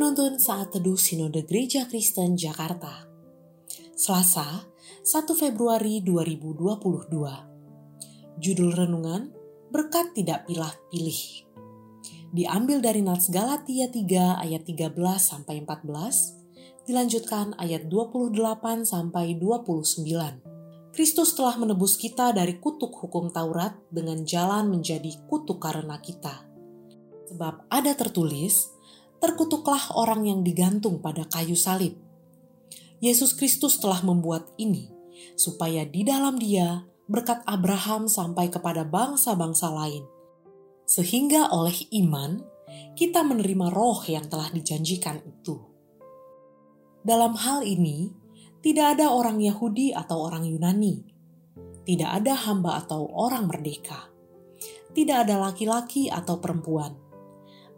Penuntun Saat Teduh Sinode Gereja Kristen Jakarta Selasa, 1 Februari 2022 Judul Renungan, Berkat Tidak Pilah-Pilih Diambil dari Nats Galatia 3 ayat 13 sampai 14, dilanjutkan ayat 28 sampai 29. Kristus telah menebus kita dari kutuk hukum Taurat dengan jalan menjadi kutuk karena kita. Sebab ada tertulis, terkutuklah orang yang digantung pada kayu salib. Yesus Kristus telah membuat ini, supaya di dalam dia berkat Abraham sampai kepada bangsa-bangsa lain. Sehingga oleh iman, kita menerima roh yang telah dijanjikan itu. Dalam hal ini, tidak ada orang Yahudi atau orang Yunani, tidak ada hamba atau orang merdeka, tidak ada laki-laki atau perempuan,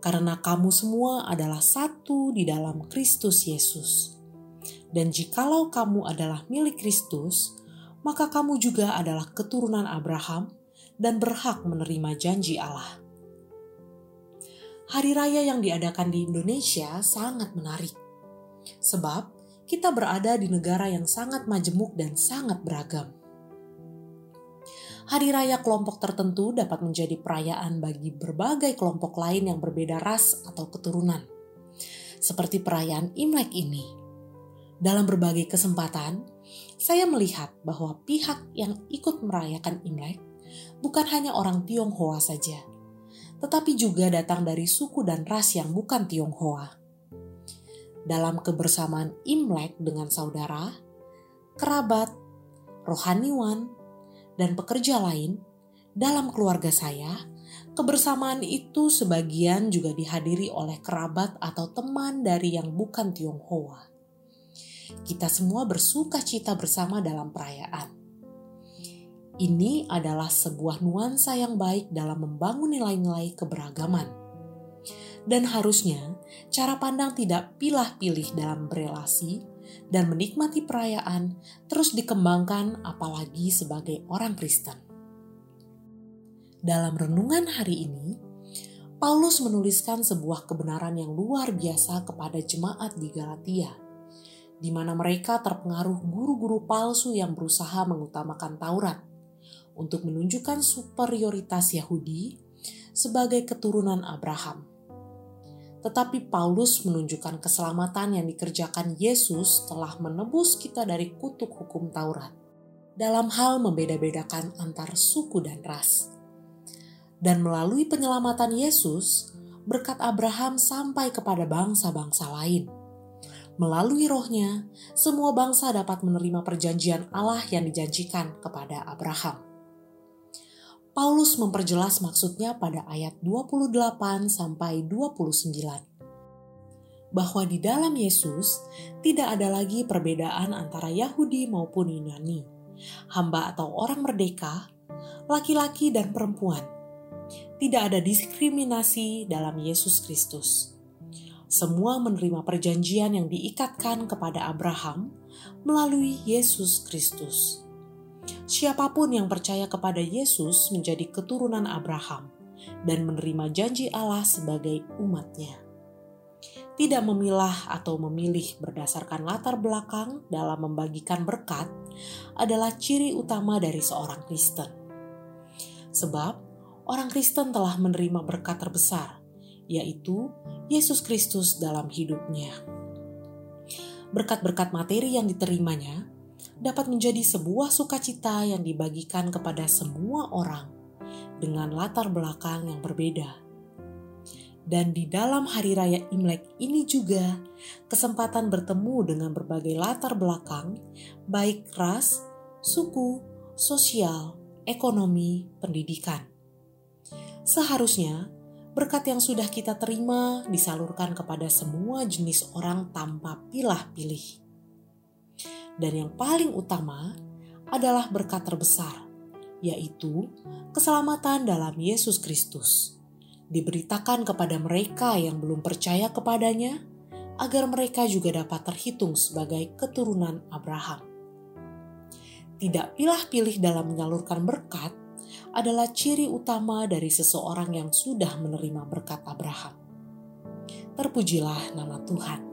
karena kamu semua adalah satu di dalam Kristus Yesus. Dan jikalau kamu adalah milik Kristus, maka kamu juga adalah keturunan Abraham dan berhak menerima janji Allah. Hari raya yang diadakan di Indonesia sangat menarik, sebab kita berada di negara yang sangat majemuk dan sangat beragam hari raya kelompok tertentu dapat menjadi perayaan bagi berbagai kelompok lain yang berbeda ras atau keturunan. Seperti perayaan Imlek ini. Dalam berbagai kesempatan, saya melihat bahwa pihak yang ikut merayakan Imlek bukan hanya orang Tionghoa saja, tetapi juga datang dari suku dan ras yang bukan Tionghoa. Dalam kebersamaan Imlek dengan saudara, kerabat, rohaniwan, dan pekerja lain dalam keluarga saya, kebersamaan itu sebagian juga dihadiri oleh kerabat atau teman dari yang bukan Tionghoa. Kita semua bersuka cita bersama dalam perayaan. Ini adalah sebuah nuansa yang baik dalam membangun nilai-nilai keberagaman. Dan harusnya cara pandang tidak pilah-pilih dalam berelasi dan menikmati perayaan terus dikembangkan apalagi sebagai orang Kristen. Dalam renungan hari ini, Paulus menuliskan sebuah kebenaran yang luar biasa kepada jemaat di Galatia, di mana mereka terpengaruh guru-guru palsu yang berusaha mengutamakan Taurat untuk menunjukkan superioritas Yahudi sebagai keturunan Abraham tetapi Paulus menunjukkan keselamatan yang dikerjakan Yesus telah menebus kita dari kutuk hukum Taurat dalam hal membeda-bedakan antar suku dan ras. Dan melalui penyelamatan Yesus, berkat Abraham sampai kepada bangsa-bangsa lain. Melalui rohnya, semua bangsa dapat menerima perjanjian Allah yang dijanjikan kepada Abraham. Paulus memperjelas maksudnya pada ayat 28 sampai 29 bahwa di dalam Yesus tidak ada lagi perbedaan antara Yahudi maupun Yunani, hamba atau orang merdeka, laki-laki dan perempuan. Tidak ada diskriminasi dalam Yesus Kristus. Semua menerima perjanjian yang diikatkan kepada Abraham melalui Yesus Kristus. Siapa pun yang percaya kepada Yesus menjadi keturunan Abraham dan menerima janji Allah sebagai umatnya. Tidak memilah atau memilih berdasarkan latar belakang dalam membagikan berkat adalah ciri utama dari seorang Kristen. Sebab orang Kristen telah menerima berkat terbesar, yaitu Yesus Kristus dalam hidupnya. Berkat-berkat materi yang diterimanya dapat menjadi sebuah sukacita yang dibagikan kepada semua orang dengan latar belakang yang berbeda. Dan di dalam hari raya Imlek ini juga kesempatan bertemu dengan berbagai latar belakang, baik ras, suku, sosial, ekonomi, pendidikan. Seharusnya berkat yang sudah kita terima disalurkan kepada semua jenis orang tanpa pilah-pilih dan yang paling utama adalah berkat terbesar, yaitu keselamatan dalam Yesus Kristus. Diberitakan kepada mereka yang belum percaya kepadanya, agar mereka juga dapat terhitung sebagai keturunan Abraham. Tidak pilah-pilih dalam menyalurkan berkat adalah ciri utama dari seseorang yang sudah menerima berkat Abraham. Terpujilah nama Tuhan.